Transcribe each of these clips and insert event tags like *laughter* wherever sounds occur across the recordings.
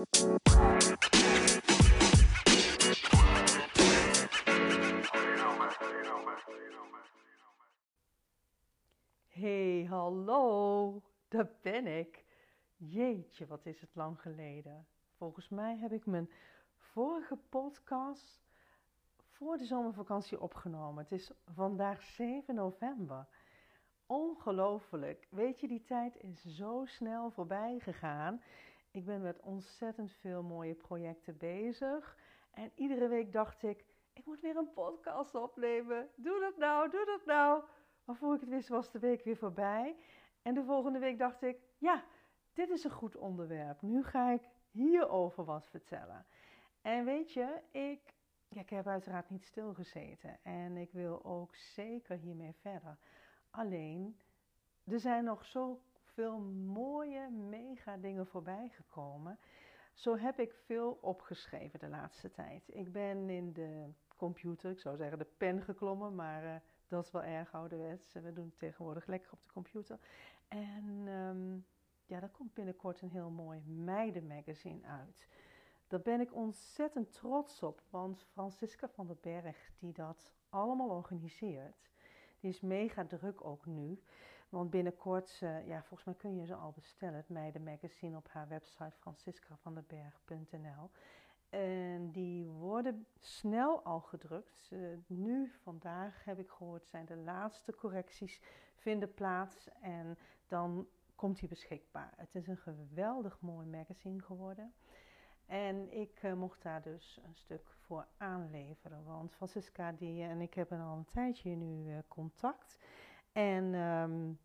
Hey, hallo, daar ben ik. Jeetje, wat is het lang geleden. Volgens mij heb ik mijn vorige podcast voor de zomervakantie opgenomen. Het is vandaag 7 november. Ongelooflijk. Weet je, die tijd is zo snel voorbij gegaan. Ik ben met ontzettend veel mooie projecten bezig. En iedere week dacht ik, ik moet weer een podcast opnemen. Doe dat nou, doe dat nou. Maar voor ik het wist was de week weer voorbij. En de volgende week dacht ik, ja, dit is een goed onderwerp. Nu ga ik hierover wat vertellen. En weet je, ik, ik heb uiteraard niet stilgezeten. En ik wil ook zeker hiermee verder. Alleen, er zijn nog zoveel mooie, mega dingen voorbij gekomen. Zo heb ik veel opgeschreven de laatste tijd. Ik ben in de computer, ik zou zeggen de pen geklommen, maar uh, dat is wel erg ouderwets. We doen het tegenwoordig lekker op de computer. En um, ja, er komt binnenkort een heel mooi meidenmagazine uit. Daar ben ik ontzettend trots op, want Francisca van den Berg, die dat allemaal organiseert, die is mega druk ook nu. Want binnenkort, ja, volgens mij kun je ze al bestellen, het meidenmagazine op haar website franciscavandenberg.nl. En die worden snel al gedrukt. Nu, vandaag heb ik gehoord, zijn de laatste correcties vinden plaats. En dan komt die beschikbaar. Het is een geweldig mooi magazine geworden. En ik uh, mocht daar dus een stuk voor aanleveren. Want Francisca die, en ik hebben al een tijdje nu uh, contact. En um,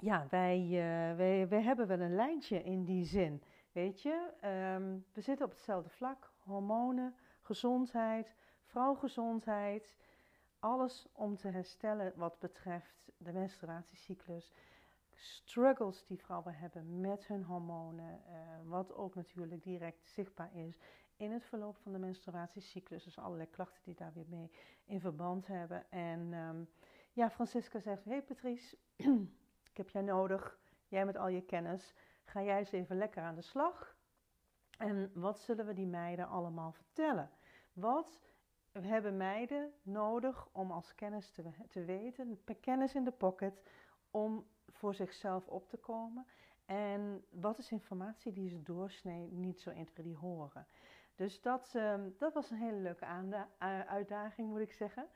ja, wij, uh, wij, wij hebben wel een lijntje in die zin. Weet je, um, we zitten op hetzelfde vlak. Hormonen, gezondheid, vrouwgezondheid. Alles om te herstellen wat betreft de menstruatiecyclus struggles die vrouwen hebben met hun hormonen, uh, wat ook natuurlijk direct zichtbaar is in het verloop van de menstruatiecyclus. Dus allerlei klachten die daar weer mee in verband hebben. En um, ja, Francisca zegt: Hey Patrice, *clears throat* ik heb jij nodig. Jij met al je kennis. Ga jij eens even lekker aan de slag. En wat zullen we die meiden allemaal vertellen? Wat hebben meiden nodig om als kennis te, te weten, kennis in de pocket, om voor zichzelf op te komen. En wat is informatie die ze doorsnee niet zo 1, 2, horen. Dus dat, uh, dat was een hele leuke uitdaging, moet ik zeggen.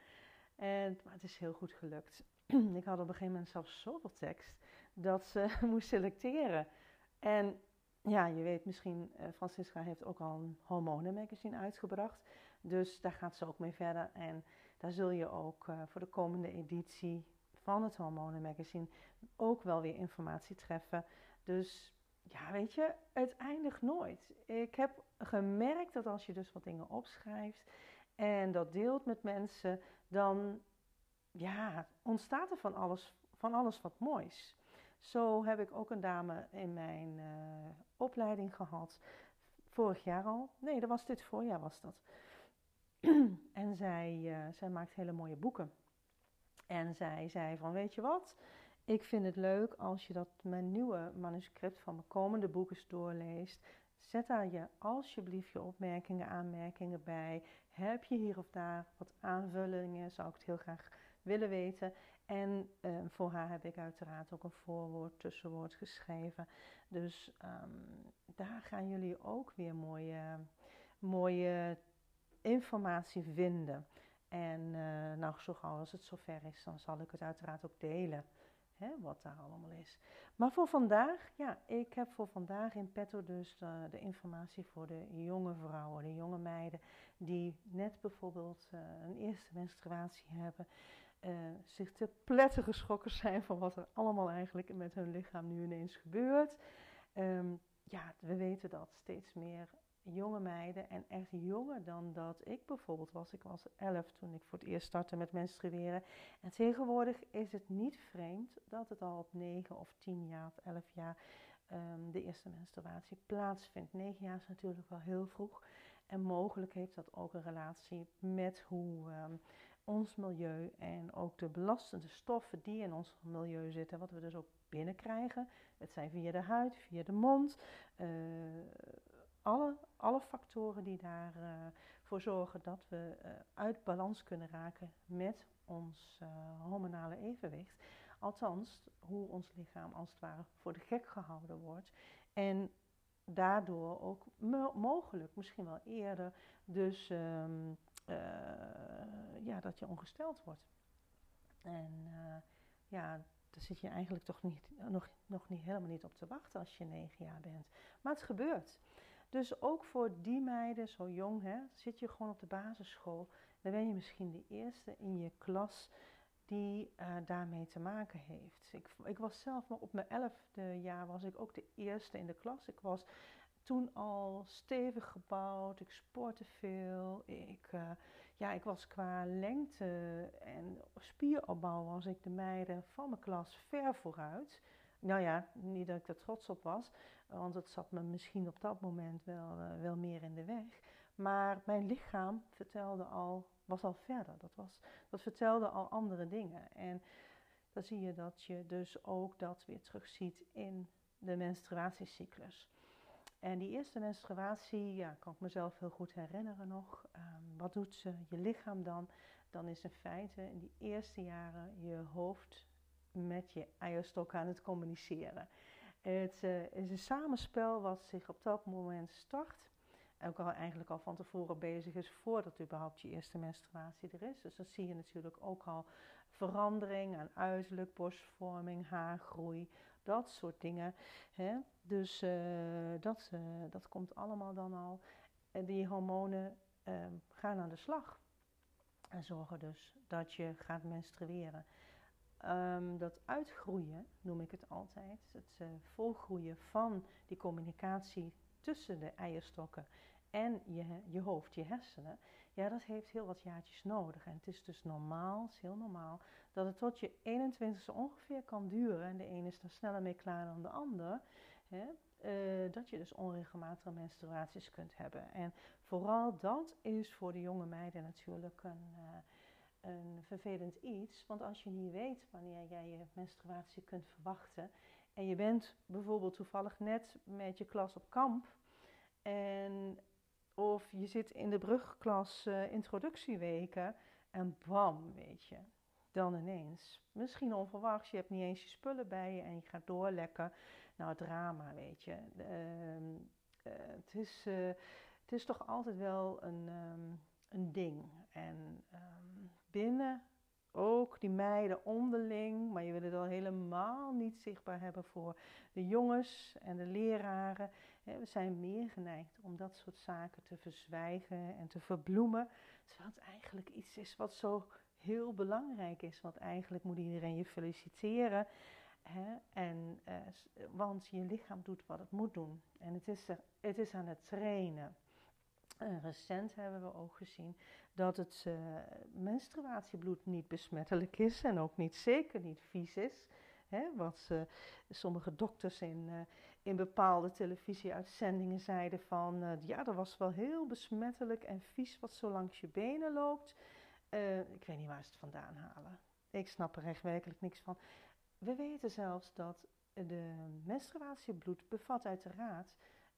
En, maar het is heel goed gelukt. *clears throat* ik had op een gegeven moment zelfs zoveel tekst dat ze *laughs* moest selecteren. En ja, je weet misschien, uh, Francisca heeft ook al een hormonenmagazine uitgebracht. Dus daar gaat ze ook mee verder. En daar zul je ook uh, voor de komende editie van het Hormonenmagazine ook wel weer informatie treffen. Dus ja, weet je, het eindigt nooit. Ik heb gemerkt dat als je dus wat dingen opschrijft en dat deelt met mensen, dan ja, ontstaat er van alles, van alles wat moois. Zo heb ik ook een dame in mijn uh, opleiding gehad, vorig jaar al. Nee, dat was dit voorjaar was dat. *clears throat* en zij, uh, zij maakt hele mooie boeken. En zij zei van, weet je wat, ik vind het leuk als je dat mijn nieuwe manuscript van mijn komende boek eens doorleest. Zet daar je alsjeblieft je opmerkingen, aanmerkingen bij. Heb je hier of daar wat aanvullingen? Zou ik het heel graag willen weten. En uh, voor haar heb ik uiteraard ook een voorwoord, tussenwoord geschreven. Dus um, daar gaan jullie ook weer mooie, mooie informatie vinden. En uh, nou, zo gauw als het zover is, dan zal ik het uiteraard ook delen. Hè, wat daar allemaal is. Maar voor vandaag, ja, ik heb voor vandaag in petto dus de, de informatie voor de jonge vrouwen, de jonge meiden die net bijvoorbeeld uh, een eerste menstruatie hebben, uh, zich te pletten geschrokken zijn van wat er allemaal eigenlijk met hun lichaam nu ineens gebeurt. Um, ja, we weten dat steeds meer jonge meiden en echt jonger dan dat ik bijvoorbeeld was. Ik was elf toen ik voor het eerst startte met menstrueren. En tegenwoordig is het niet vreemd dat het al op 9 of 10 jaar of 11 jaar um, de eerste menstruatie plaatsvindt. 9 jaar is natuurlijk wel heel vroeg. En mogelijk heeft dat ook een relatie met hoe um, ons milieu en ook de belastende stoffen die in ons milieu zitten, wat we dus ook binnenkrijgen. Het zijn via de huid, via de mond. Uh, alle factoren die daarvoor zorgen dat we uit balans kunnen raken met ons hormonale evenwicht. Althans, hoe ons lichaam als het ware voor de gek gehouden wordt. En daardoor ook mogelijk, misschien wel eerder, dus ehm, ja, dat je ongesteld wordt. En ja, daar zit je eigenlijk toch niet, nog, nog niet, helemaal niet op te wachten als je negen jaar bent. Maar het gebeurt. Dus ook voor die meiden, zo jong, hè, zit je gewoon op de basisschool. Dan ben je misschien de eerste in je klas die uh, daarmee te maken heeft. Ik, ik was zelf, maar op mijn elfde jaar was ik ook de eerste in de klas. Ik was toen al stevig gebouwd, ik sportte veel, ik... Uh, ja, ik was qua lengte en spieropbouw was ik de meiden van mijn klas ver vooruit. Nou ja, niet dat ik er trots op was, want het zat me misschien op dat moment wel, uh, wel meer in de weg. Maar mijn lichaam vertelde al, was al verder. Dat, was, dat vertelde al andere dingen. En dan zie je dat je dus ook dat weer terugziet in de menstruatiecyclus. En die eerste menstruatie, ja, kan ik mezelf heel goed herinneren nog. Um, wat doet ze, je lichaam dan? Dan is in feite in die eerste jaren je hoofd met je eierstok aan het communiceren. Het uh, is een samenspel wat zich op dat moment start. Ook al eigenlijk al van tevoren bezig is voordat überhaupt je eerste menstruatie er is. Dus dan zie je natuurlijk ook al verandering aan uiterlijk, borstvorming, haargroei, dat soort dingen. Hè? Dus uh, dat, uh, dat komt allemaal dan al. En die hormonen uh, gaan aan de slag. En zorgen dus dat je gaat menstrueren. Um, dat uitgroeien noem ik het altijd. Het uh, volgroeien van die communicatie tussen de eierstokken en je, je hoofd, je hersenen. Ja, dat heeft heel wat jaartjes nodig. En het is dus normaal, het is heel normaal, dat het tot je 21ste ongeveer kan duren. En de ene is daar sneller mee klaar dan de ander. Hè, uh, dat je dus onregelmatige menstruaties kunt hebben. En vooral dat is voor de jonge meiden natuurlijk een, uh, een vervelend iets. Want als je niet weet wanneer jij je menstruatie kunt verwachten. En je bent bijvoorbeeld toevallig net met je klas op kamp. En of je zit in de brugklas uh, introductieweken en bam, weet je. Dan ineens. Misschien onverwachts, je hebt niet eens je spullen bij je en je gaat doorlekken. Nou, drama, weet je. Uh, uh, het, is, uh, het is toch altijd wel een, um, een ding. En um, ook die meiden onderling, maar je wil het al helemaal niet zichtbaar hebben voor de jongens en de leraren. We zijn meer geneigd om dat soort zaken te verzwijgen en te verbloemen, terwijl het eigenlijk iets is wat zo heel belangrijk is. Want eigenlijk moet iedereen je feliciteren. En, uh, want je lichaam doet wat het moet doen. En het is, het is aan het trainen. En recent hebben we ook gezien dat het uh, menstruatiebloed niet besmettelijk is en ook niet zeker niet vies is. Hè, wat uh, sommige dokters in, uh, in bepaalde televisieuitzendingen zeiden van ja, dat was wel heel besmettelijk en vies wat zo langs je benen loopt. ik weet niet waar ze het vandaan halen. Ik snap er echt werkelijk niks van. We weten zelfs dat de menstruatiebloed bevat uiteraard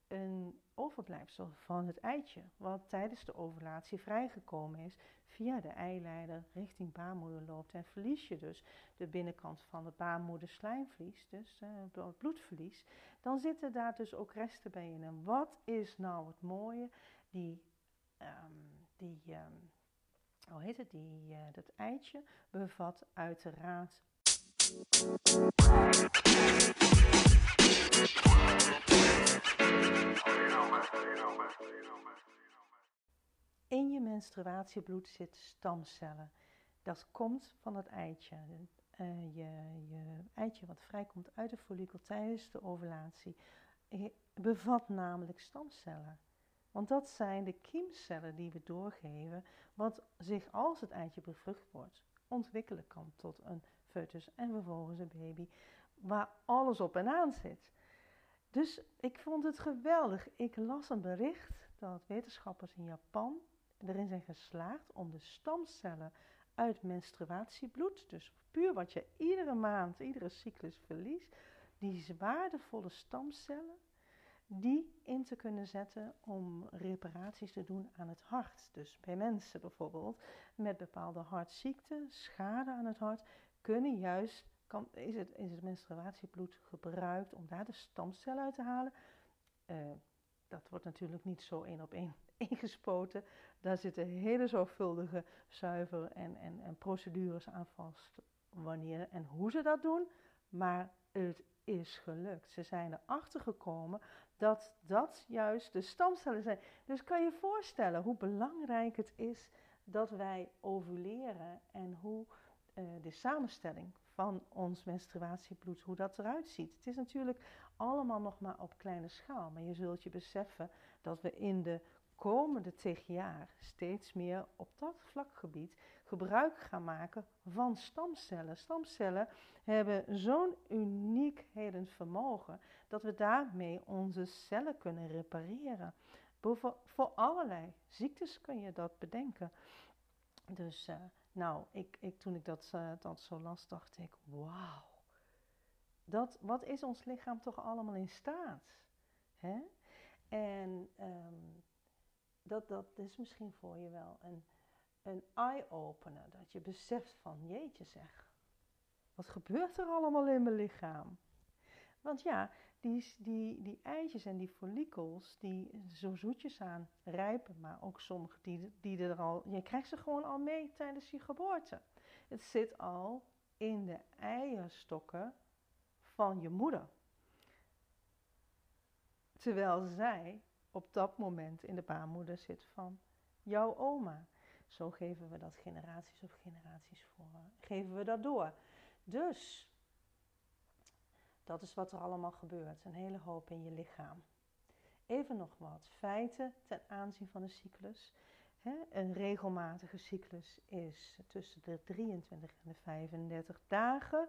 een overblijfsel van het eitje, wat tijdens de ovulatie vrijgekomen is, via de eileider richting baarmoeder loopt. En verlies je dus de binnenkant van het baarmoederslijmvlies, dus door het bloedverlies, dan zitten daar dus ook resten bij in. En wat is nou het mooie? Die, um, die um, hoe heet het, die, uh, dat eitje bevat uiteraard in je menstruatiebloed zitten stamcellen. Dat komt van het eitje. Uh, je, je, eitje wat vrijkomt uit de follikel tijdens de ovulatie bevat namelijk stamcellen. Want dat zijn de kiemcellen die we doorgeven, wat zich als het eitje bevrucht wordt, ontwikkelen kan tot een foetus en vervolgens een baby, waar alles op en aan zit. Dus ik vond het geweldig. Ik las een bericht dat wetenschappers in Japan erin zijn geslaagd om de stamcellen uit menstruatiebloed, dus puur wat je iedere maand, iedere cyclus verliest, die waardevolle stamcellen die in te kunnen zetten om reparaties te doen aan het hart. Dus bij mensen bijvoorbeeld met bepaalde hartziekten, schade aan het hart, kunnen juist, kan, is, het, menstruatiebloed gebruikt om daar de stamcellen uit te halen. Uh, dat wordt natuurlijk niet zo één op één *laughs* ingespoten. Daar zitten hele zorgvuldige zuiver en, en, en procedures aan vast. Wanneer en hoe ze dat doen. Maar het is gelukt. Ze zijn erachter gekomen dat dat juist de stamcellen zijn. Dus kan je voorstellen hoe belangrijk het is dat wij ovuleren en hoe uh, de samenstelling van ons menstruatiebloed, hoe dat eruit ziet. Het is natuurlijk allemaal nog maar op kleine schaal, maar je zult je beseffen dat we in de komende tig jaar steeds meer op dat vlakgebied gebruik gaan maken van stamcellen. Stamcellen hebben zo'n uniek helend vermogen dat we daarmee onze cellen kunnen repareren. Voor, allerlei ziektes kun je dat bedenken. Dus uh, nou, ik, ik, toen ik dat, uh, dat zo las, dacht ik, wauw. Dat, wat is ons lichaam toch allemaal in staat? Hè? En um, dat, dat is misschien voor je wel een, een eye-opener. Dat je beseft van, jeetje zeg, wat gebeurt er allemaal in mijn lichaam? Want ja, die, die, die eitjes en die follicels, die zo zoetjes aan rijpen, maar ook sommige die, die er al, je krijgt ze gewoon al mee tijdens je geboorte. Het zit al in de eierstokken van je moeder. Terwijl zij op dat moment in de baarmoeder zit van jouw oma. Zo geven we dat generaties op generaties voor. Geven we dat door. Dus, dat is wat er allemaal gebeurt. Een hele hoop in je lichaam. Even nog wat feiten ten aanzien van de cyclus. een regelmatige cyclus is tussen de 23 en de 35 dagen.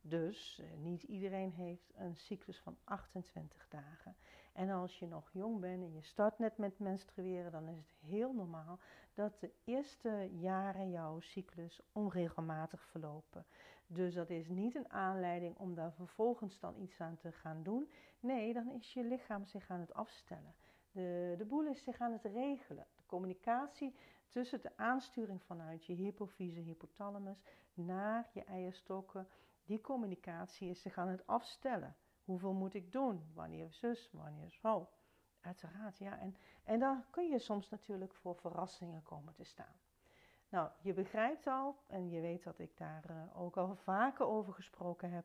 Dus eh, niet iedereen heeft een cyclus van 28 dagen. En als je nog jong bent en je start net met menstrueren, dan is het heel normaal dat de eerste jaren jouw cyclus onregelmatig verlopen. Dus dat is niet een aanleiding om daar vervolgens dan iets aan te gaan doen. Nee, dan is je lichaam zich aan het afstellen. De, de boel is zich aan het regelen. De communicatie tussen de aansturing vanuit je hypofyse hypothalamus naar je eierstokken, die communicatie is zich aan het afstellen. Hoeveel moet ik doen? Wanneer zus, wanneer zo? Uiteraard, ja. En, en dan kun je soms natuurlijk voor verrassingen komen te staan. Nou, je begrijpt al, en je weet dat ik daar uh, ook al vaker over gesproken heb.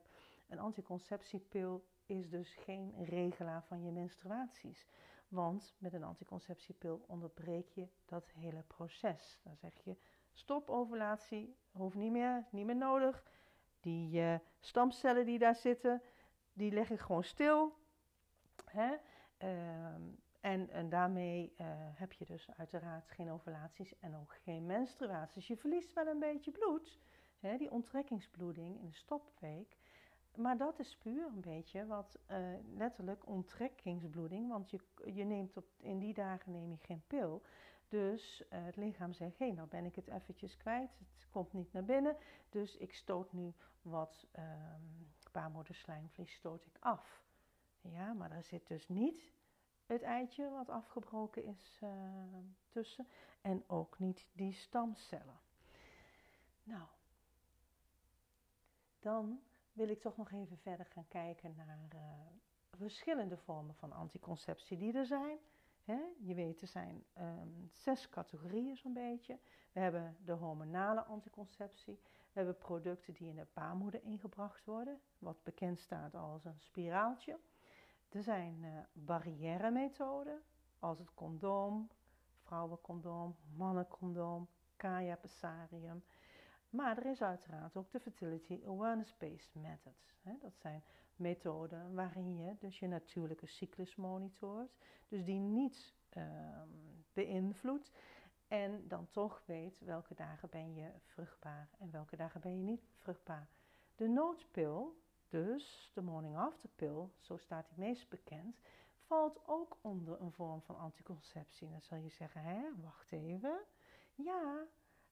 Een anticonceptiepil is dus geen regelaar van je menstruaties. Want met een anticonceptiepil onderbreek je dat hele proces. Dan zeg je: stop ovulatie, hoeft niet meer, niet meer nodig. Die uh, stamcellen die daar zitten, die leg ik gewoon stil. Hè? Ehm, en, en daarmee uh, heb je dus uiteraard geen ovulaties en ook geen menstruaties. Je verliest wel een beetje bloed, hè, die onttrekkingsbloeding in de stopweek. Maar dat is puur een beetje wat uh, letterlijk onttrekkingsbloeding. Want je, je neemt op, in die dagen neem je geen pil. Dus het lichaam zegt, hé, nou ben ik het eventjes kwijt. Het komt niet naar binnen. Dus ik stoot nu wat um, baarmoederslijmvlies stoot ik af. Ja, maar daar zit dus niet het eitje wat afgebroken is uh, tussen. En ook niet die stamcellen. Nou, dan wil ik toch nog even verder gaan kijken naar uh, verschillende vormen van anticonceptie die er zijn. Je weet, er zijn um, zes categorieën zo'n beetje. We hebben de hormonale anticonceptie. We hebben producten die in de baarmoeder ingebracht worden, wat bekend staat als een spiraaltje. Er zijn uh, barrière-methoden, als het condoom, vrouwencondoom, mannencondoom, Kaya Pessarium. Maar er is uiteraard ook de Fertility Awareness-Based Methods. Dat zijn methoden waarin je dus je natuurlijke cyclus monitort, dus die niet um, beïnvloedt en dan toch weet welke dagen ben je vruchtbaar en welke dagen ben je niet vruchtbaar. De noodpil, dus de morning after pill, zo staat die meest bekend, valt ook onder een vorm van anticonceptie. Dan zal je zeggen, hè, wacht even. Ja,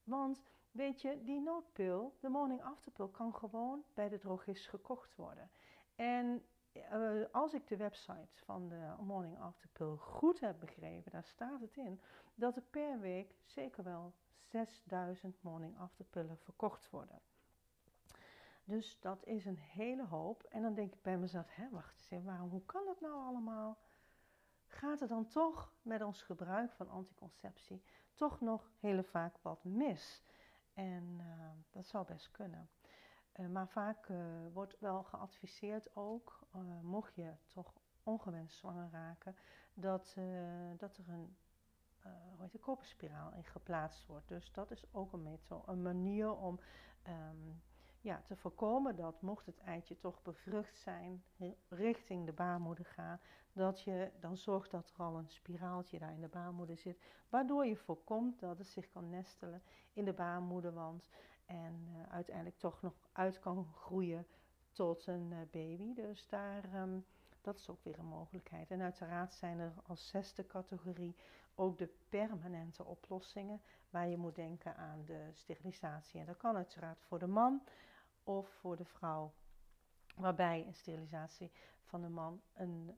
want weet je, die noodpil, de morning after pill, kan gewoon bij de drogist gekocht worden. En eh, als ik de website van de Morning After Pill goed heb begrepen, daar staat het in dat er per week zeker wel 6000 Morning After Pillen verkocht worden. Dus dat is een hele hoop. En dan denk ik bij mezelf, hè, wacht eens even, waarom, hoe kan dat nou allemaal? Gaat er dan toch met ons gebruik van anticonceptie toch nog heel vaak wat mis? En uh, dat zou best kunnen. Uh, maar vaak uh, wordt wel geadviseerd ook, mocht je toch ongewenst zwanger raken, dat, dat er een hoe heet de koperspiraal in geplaatst wordt. Dus dat is ook een, een manier om um, ja, te voorkomen dat mocht het eitje toch bevrucht zijn, richting de baarmoeder gaan, dat je dan zorgt dat er al een spiraaltje daar in de baarmoeder zit, waardoor je voorkomt dat het zich kan nestelen in de baarmoederwand en uh, uiteindelijk toch nog uit kan groeien tot een uh, baby. Dus daar, um, dat is ook weer een mogelijkheid. En uiteraard zijn er als zesde categorie ook de permanente oplossingen, waar je moet denken aan de sterilisatie. En dat kan uiteraard voor de man of voor de vrouw. Waarbij een sterilisatie van de man een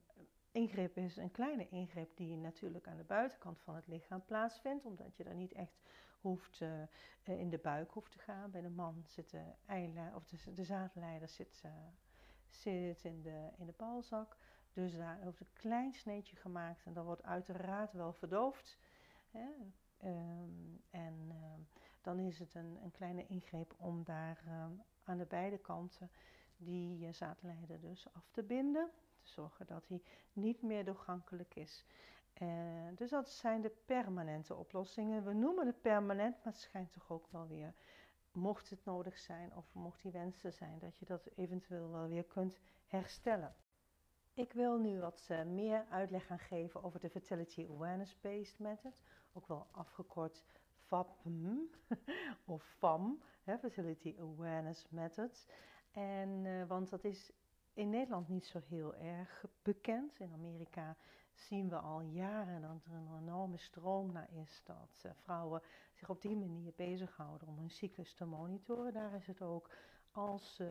ingreep is, een kleine ingreep die natuurlijk aan de buitenkant van het lichaam plaatsvindt, omdat je daar niet echt hoeft uh, in de buik hoeft te gaan. Bij de man zit de, of de, de zaadleider zit, uh, zit in, de, in de balzak. Dus daar wordt een klein sneetje gemaakt en dat wordt uiteraard wel verdoofd. Hè? Um, en uh, dan is het een, een kleine ingreep om daar aan de beide kanten die zaadleider dus af te binden. Te zorgen dat hij niet meer doorgankelijk is. Uh, dus dat zijn de permanente oplossingen. We noemen het permanent, maar het schijnt toch ook wel weer, mocht het nodig zijn of mocht die wensen zijn, dat je dat eventueel wel weer kunt herstellen. Ik wil nu wat uh, meer uitleg gaan geven over de Fertility Awareness Based Method, ook wel afgekort FAPM *laughs* of FAM, hè, Fertility Awareness Methods. En, uh, want dat is in Nederland niet zo heel erg bekend. In Amerika zien we al jaren dat er een enorme stroom naar is dat uh, vrouwen zich op die manier bezighouden om hun cyclus te monitoren. Daar is het ook als uh,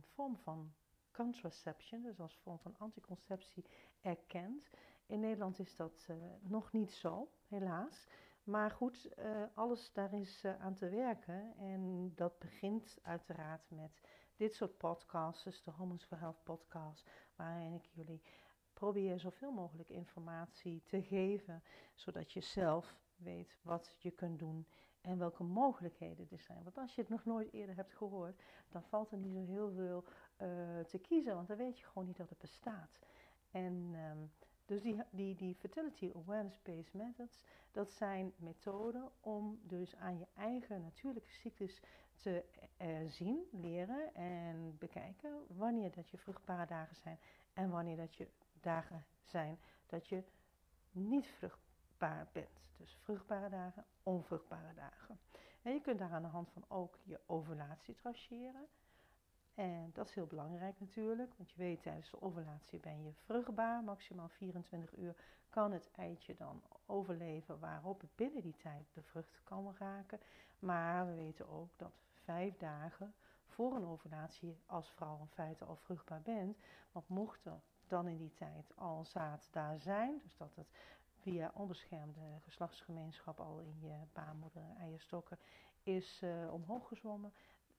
vorm van contraception, dus als vorm van anticonceptie, erkend. In Nederland is dat uh, nog niet zo, helaas. Maar goed, uh, alles daar is uh, aan te werken. En dat begint uiteraard met dit soort podcasts, dus de Hormones for Health podcast, waarin ik jullie probeer zoveel mogelijk informatie te geven, zodat je zelf weet wat je kunt doen en welke mogelijkheden er zijn. Want als je het nog nooit eerder hebt gehoord, dan valt er niet zo heel veel uh, te kiezen, want dan weet je gewoon niet dat het bestaat. En um, dus die, die, die fertility awareness-based methods, dat zijn methoden om dus aan je eigen natuurlijke cyclus te uh, zien, leren en bekijken wanneer dat je vruchtbare dagen zijn en wanneer dat je dagen zijn dat je niet vruchtbaar bent. Dus vruchtbare dagen, onvruchtbare dagen. En je kunt daar aan de hand van ook je ovulatie traceren. En dat is heel belangrijk natuurlijk, want je weet tijdens de ovulatie ben je vruchtbaar. Maximaal 24 uur kan het eitje dan overleven waarop het binnen die tijd bevrucht kan raken. Maar we weten ook dat vijf dagen voor een ovulatie als vrouw in feite al vruchtbaar bent. Want mocht er dan in die tijd al zaad daar zijn, dus dat het via onbeschermde geslachtsgemeenschap al in je baarmoeder eierstokken is uh, omhoog gezwommen,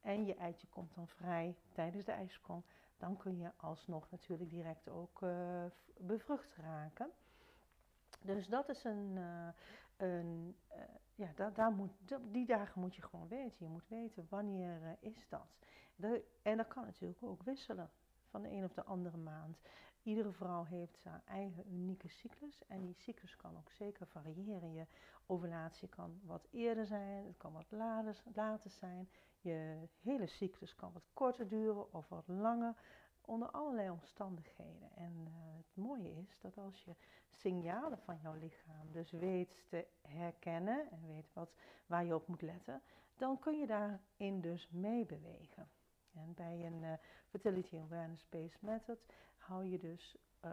en je eitje komt dan vrij tijdens de ijsprong, dan kun je alsnog natuurlijk direct ook uh, bevrucht raken. Dus dat is een, uh, een uh, ja, daar, moet, die dagen moet je gewoon weten. Je moet weten wanneer is dat. De, en dat kan natuurlijk ook wisselen van de een op de andere maand. Iedere vrouw heeft haar eigen unieke cyclus en die cyclus kan ook zeker variëren. Je ovulatie kan wat eerder zijn, het kan wat later, later zijn. Je hele cyclus kan wat korter duren of wat langer, onder allerlei omstandigheden. En uh, het mooie is dat als je signalen van jouw lichaam dus weet te herkennen en weet wat, waar je op moet letten, dan kun je daarin dus meebewegen. En bij een uh, Fertility Awareness Based Method hou je dus uh,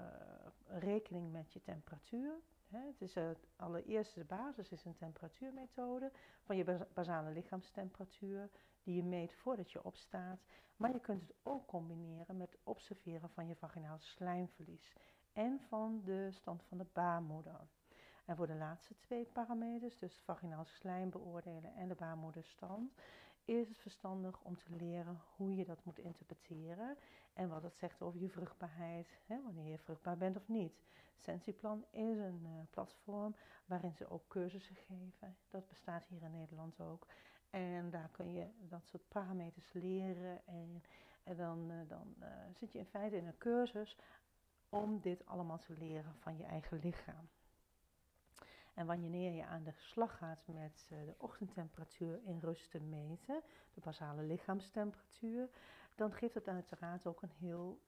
rekening met je temperatuur. Hè. Het is het allereerste basis is een temperatuurmethode van je basale lichaamstemperatuur die je meet voordat je opstaat. Maar je kunt het ook combineren met observeren van je vaginaal slijmverlies en van de stand van de baarmoeder. En voor de laatste twee parameters, dus vaginaal slijm beoordelen en de baarmoederstand, is het verstandig om te leren hoe je dat moet interpreteren en wat het zegt over je vruchtbaarheid, hè, wanneer je vruchtbaar bent of niet. Sensiplan is een uh, platform waarin ze ook cursussen geven. Dat bestaat hier in Nederland ook. En daar kun je dat soort parameters leren. En, en dan, uh, dan uh, zit je in feite in een cursus om dit allemaal te leren van je eigen lichaam. En wanneer je aan de slag gaat met uh, de ochtendtemperatuur in rust te meten, de basale lichaamstemperatuur, dan geeft het uiteraard ook een heel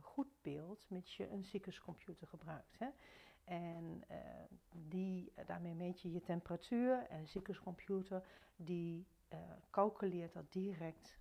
goed beeld met je een ziekerscomputer gebruikt. Hè? En uh, die, daarmee meet je je temperatuur en de ziekerscomputer die uh, calculeert dat direct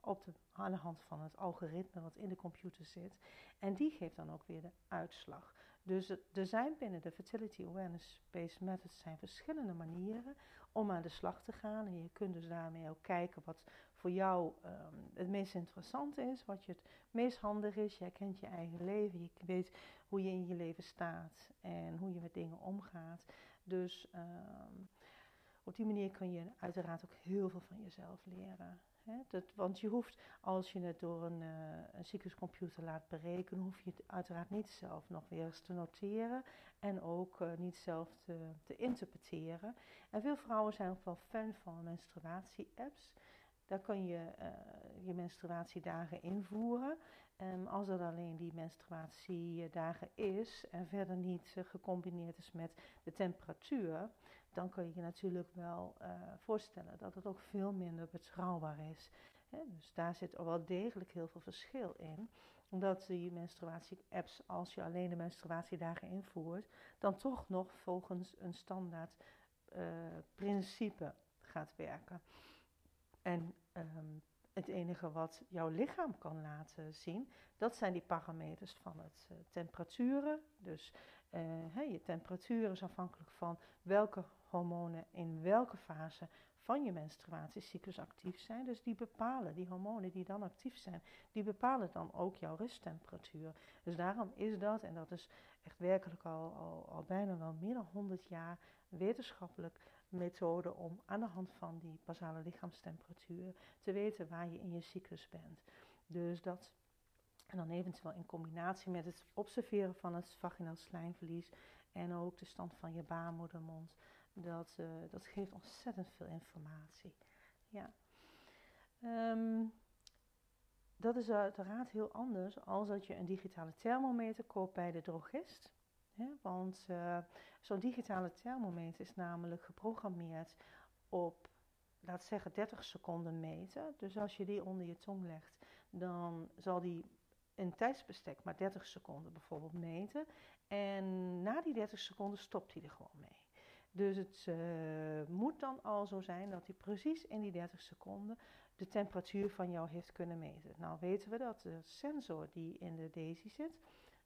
op aan de hand van het algoritme wat in de computer zit. En die geeft dan ook weer de uitslag. Dus er zijn binnen de Fertility Awareness Based Methods zijn verschillende manieren om aan de slag te gaan. En je kunt dus daarmee ook kijken wat voor jou um, het meest interessant is, wat je het meest handig is. Jij kent je eigen leven, je weet hoe je in je leven staat en hoe je met dingen omgaat. Dus um, op die manier kun je uiteraard ook heel veel van jezelf leren. Dat, want je hoeft, als je het door een, uh, een laat berekenen, hoef je het uiteraard niet zelf nog weer eens te noteren en ook uh, niet zelf te, te, interpreteren. En veel vrouwen zijn ook wel fan van menstruatie-apps. Daar kun je uh, je menstruatiedagen invoeren. Um, als er alleen die menstruatiedagen is en verder niet gecombineerd is met de temperatuur, dan kun je je natuurlijk wel uh, voorstellen dat het ook veel minder betrouwbaar is. Dus daar zit wel degelijk heel veel verschil in. Omdat die menstruatie-apps, als je alleen de menstruatiedagen invoert, dan toch nog volgens een standaard principe gaat werken. En um, het enige wat jouw lichaam kan laten zien, dat zijn die parameters van het uh, temperaturen. Dus hey, je temperatuur is afhankelijk van welke hormonen in welke fase van je menstruatiecyclus actief zijn. Dus die bepalen, die hormonen die dan actief zijn, die bepalen dan ook jouw rusttemperatuur. Dus daarom is dat, en dat is echt werkelijk al, al, bijna wel meer dan 100 jaar wetenschappelijk methode om aan de hand van die basale lichaamstemperatuur te weten waar je in je cyclus bent. Dus dat, en dan eventueel in combinatie met het observeren van het vaginaal slijmverlies en ook de stand van je baarmoedermond. Dat, uh, dat geeft ontzettend veel informatie. Ja. Um, dat is uiteraard heel anders als dat je een digitale thermometer koopt bij de drogist. Want uh, zo'n digitale thermometer is namelijk geprogrammeerd op, laat zeggen, 30 seconden meten. Dus als je die onder je tong legt, dan zal die een tijdsbestek maar 30 seconden bijvoorbeeld meten. En na die 30 seconden stopt hij er gewoon mee. Dus het uh, moet dan al zo zijn dat hij precies in die 30 seconden de temperatuur van jou heeft kunnen meten. Nou weten we dat de sensor die in de Daisy zit,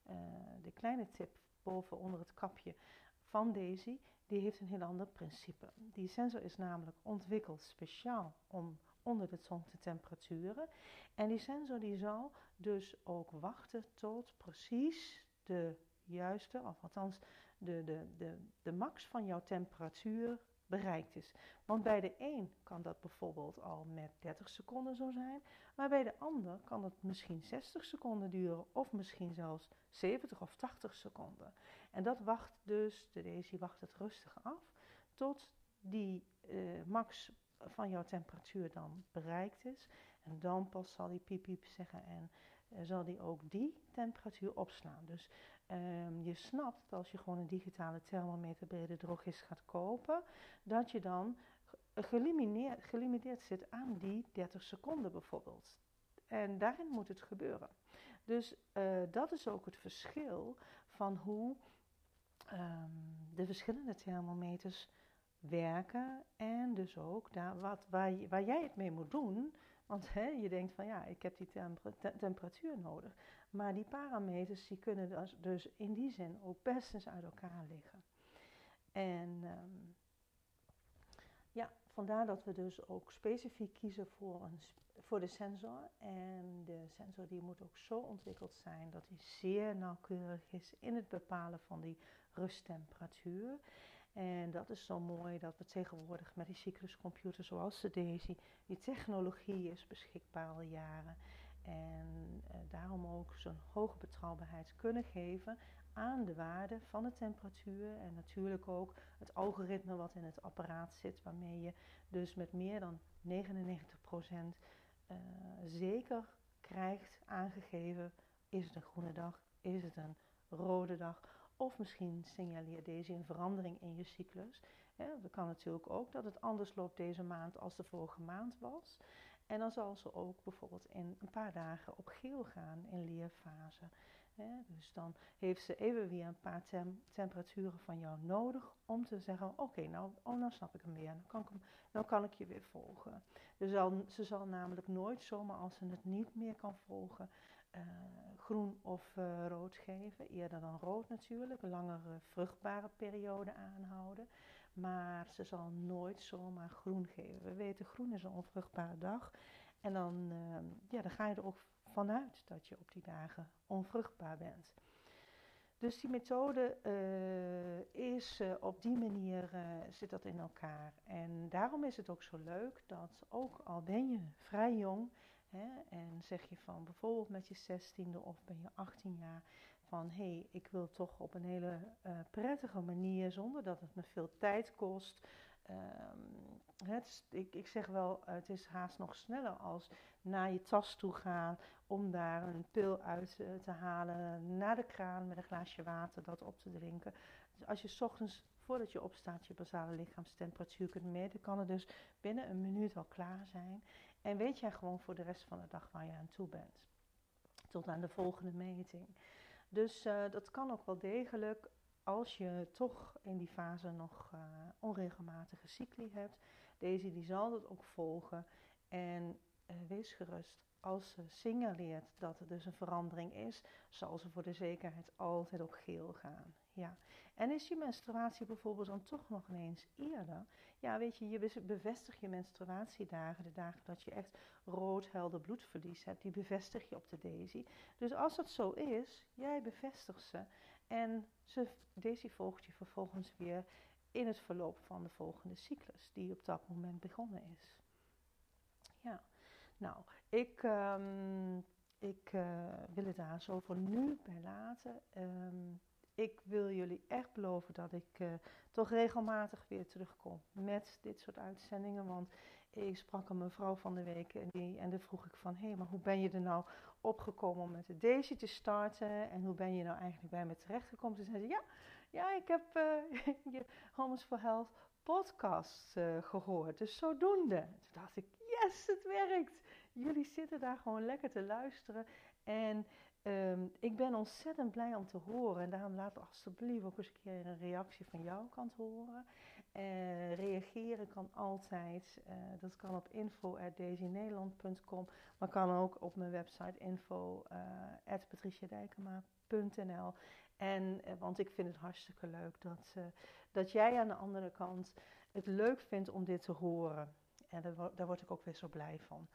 uh, de kleine tip boven onder het kapje van Daisy, die heeft een heel ander principe. Die sensor is namelijk ontwikkeld speciaal om onder de tong te temperaturen. En die sensor die zal dus ook wachten tot precies de juiste, of althans de, de, de, de max van jouw temperatuur bereikt is. Want bij de een kan dat bijvoorbeeld al met 30 seconden zo zijn, maar bij de ander kan het misschien 60 seconden duren of misschien zelfs 70 of 80 seconden. En dat wacht dus, de Daisy wacht het rustig af tot die uh, max van jouw temperatuur dan bereikt is. En dan pas zal die piep piep zeggen en uh, zal die ook die temperatuur opslaan. Dus um, je snapt dat als je gewoon een digitale thermometer bij de drogist gaat kopen, dat je dan gelimiteerd, gelimiteerd zit aan die 30 seconden bijvoorbeeld. En daarin moet het gebeuren. Dus uh, dat is ook het verschil van hoe um, de verschillende thermometers werken en dus ook daar wat, waar, waar jij het mee moet doen. Want hè, je denkt van ja, ik heb die temperatuur nodig. Maar die parameters die kunnen dus, dus in die zin ook best eens uit elkaar liggen. En ehm, ja, vandaar dat we dus ook specifiek kiezen voor, een, voor de sensor. En de sensor die moet ook zo ontwikkeld zijn dat hij zeer nauwkeurig is in het bepalen van die rusttemperatuur. En dat is zo mooi dat we tegenwoordig met die cycluscomputer zoals de Daisy, die technologie is beschikbaar al jaren. En eh, daarom ook zo'n hoge betrouwbaarheid kunnen geven aan de waarde van de temperatuur. En natuurlijk ook het algoritme wat in het apparaat zit, waarmee je dus met meer dan 99% uh, zeker krijgt aangegeven: is het een groene dag, is het een rode dag of misschien signaleert deze een verandering in je cyclus. dat kan natuurlijk ook dat het anders loopt deze maand als de vorige maand was. En dan zal ze ook bijvoorbeeld in een paar dagen op geel gaan in leerfase. dus dan heeft ze even weer een paar temperaturen van jou nodig om te zeggen: Oké, nou, oh, nou snap ik hem weer. Dan kan ik, nou kan ik je weer volgen. Dus dan, ze zal namelijk nooit zomaar als ze het niet meer kan volgen, uh, groen of uh, rood geven. Eerder dan rood natuurlijk, een langere vruchtbare periode aanhouden. Maar ze zal nooit zomaar groen geven. We weten, groen is een onvruchtbare dag. En dan, uh, ja, dan ga je er ook vanuit dat je op die dagen onvruchtbaar bent. Dus die methode uh, is uh, op die manier uh, zit dat in elkaar. En daarom is het ook zo leuk dat ook al ben je vrij jong Hè? En zeg je van bijvoorbeeld met je zestiende of ben je 18 jaar van hé, hey, ik wil toch op een hele uh, prettige manier, zonder dat het me veel tijd kost. Het, ik, ik zeg wel, het is haast nog sneller als naar je tas toe gaan om daar een pil uit uh, te halen, naar de kraan met een glaasje water, dat op te drinken. Dus als je ochtends voordat je opstaat je basale lichaamstemperatuur kunt meten, kan het dus binnen een minuut al klaar zijn. En weet jij gewoon voor de rest van de dag waar je aan toe bent. Tot aan de volgende meting. Dus uh, dat kan ook wel degelijk als je toch in die fase nog uh, onregelmatige cycli hebt. Deze die zal dat ook volgen. En uh, wees gerust, als ze signaleert dat er dus een verandering is, zal ze voor de zekerheid altijd op geel gaan. Ja. En is je menstruatie bijvoorbeeld dan toch nog ineens eerder? Ja, weet je, je bevestigt je menstruatiedagen, de dagen dat je echt rood helder bloedverlies hebt, die bevestig je op de Daisy. Dus als dat zo is, jij bevestigt ze en ze, Daisy volgt je vervolgens weer in het verloop van de volgende cyclus, die op dat moment begonnen is. Ja, nou, ik, um, ik uh, wil het daar zo voor nu bij laten. Um, ik wil jullie echt beloven dat ik uh, toch regelmatig weer terugkom met dit soort uitzendingen. Want ik sprak een mevrouw van de week en, die, en dan vroeg ik van... hé, hey, maar hoe ben je er nou opgekomen om met de Daisy te starten? En hoe ben je nou eigenlijk bij me terechtgekomen? Toen zei ze, ja, ja ik heb uh, *laughs* je Homes for Health podcast gehoord. Dus zodoende. Toen dacht ik, yes, het werkt. Jullie zitten daar gewoon lekker te luisteren. En Um, ik ben ontzettend blij om te horen. En daarom laat alsjeblieft ook eens een keer een reactie van jouw kant horen. Uh, reageren kan altijd. Uh, dat kan op info.daisynederland.com. Maar kan ook op mijn website info.patriciadijkema.nl En, uh, want ik vind het hartstikke leuk dat, dat jij aan de andere kant het leuk vindt om dit te horen. En daar, daar word ik ook weer zo blij van.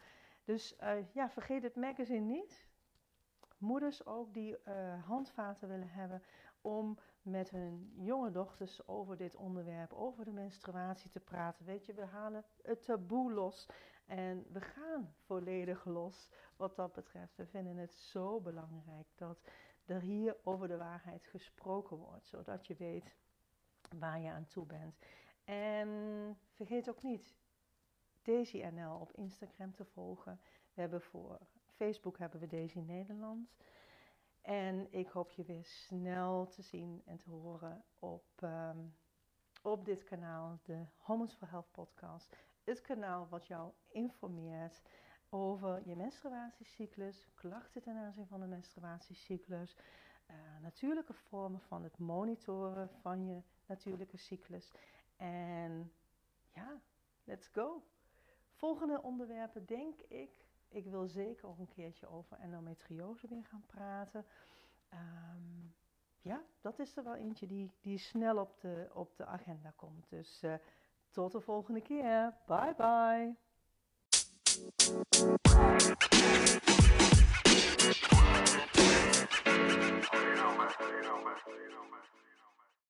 Dus ja, vergeet het magazine niet moeders ook die uh, handvaten willen hebben om met hun jonge dochters over dit onderwerp, over de menstruatie te praten. Weet je, we halen het taboe los en we gaan volledig los wat dat betreft. We vinden het zo belangrijk dat er hier over de waarheid gesproken wordt, zodat je weet waar je aan toe bent. En vergeet ook niet Daisy NL op Instagram te volgen. We hebben voor Facebook hebben we in Nederland. En ik hoop je weer snel te zien en te horen op, um, op dit kanaal, de Homos for Health podcast. Het kanaal wat jou informeert over je menstruatiecyclus, klachten ten aanzien van de menstruatiecyclus, uh, natuurlijke vormen van het monitoren van je natuurlijke cyclus. En ja, let's go. Volgende onderwerpen denk ik ik wil zeker ook een keertje over endometriose weer gaan praten. Um, ja, dat is er wel eentje die, die snel op de, op de agenda komt. Dus uh, tot de volgende keer. Bye bye.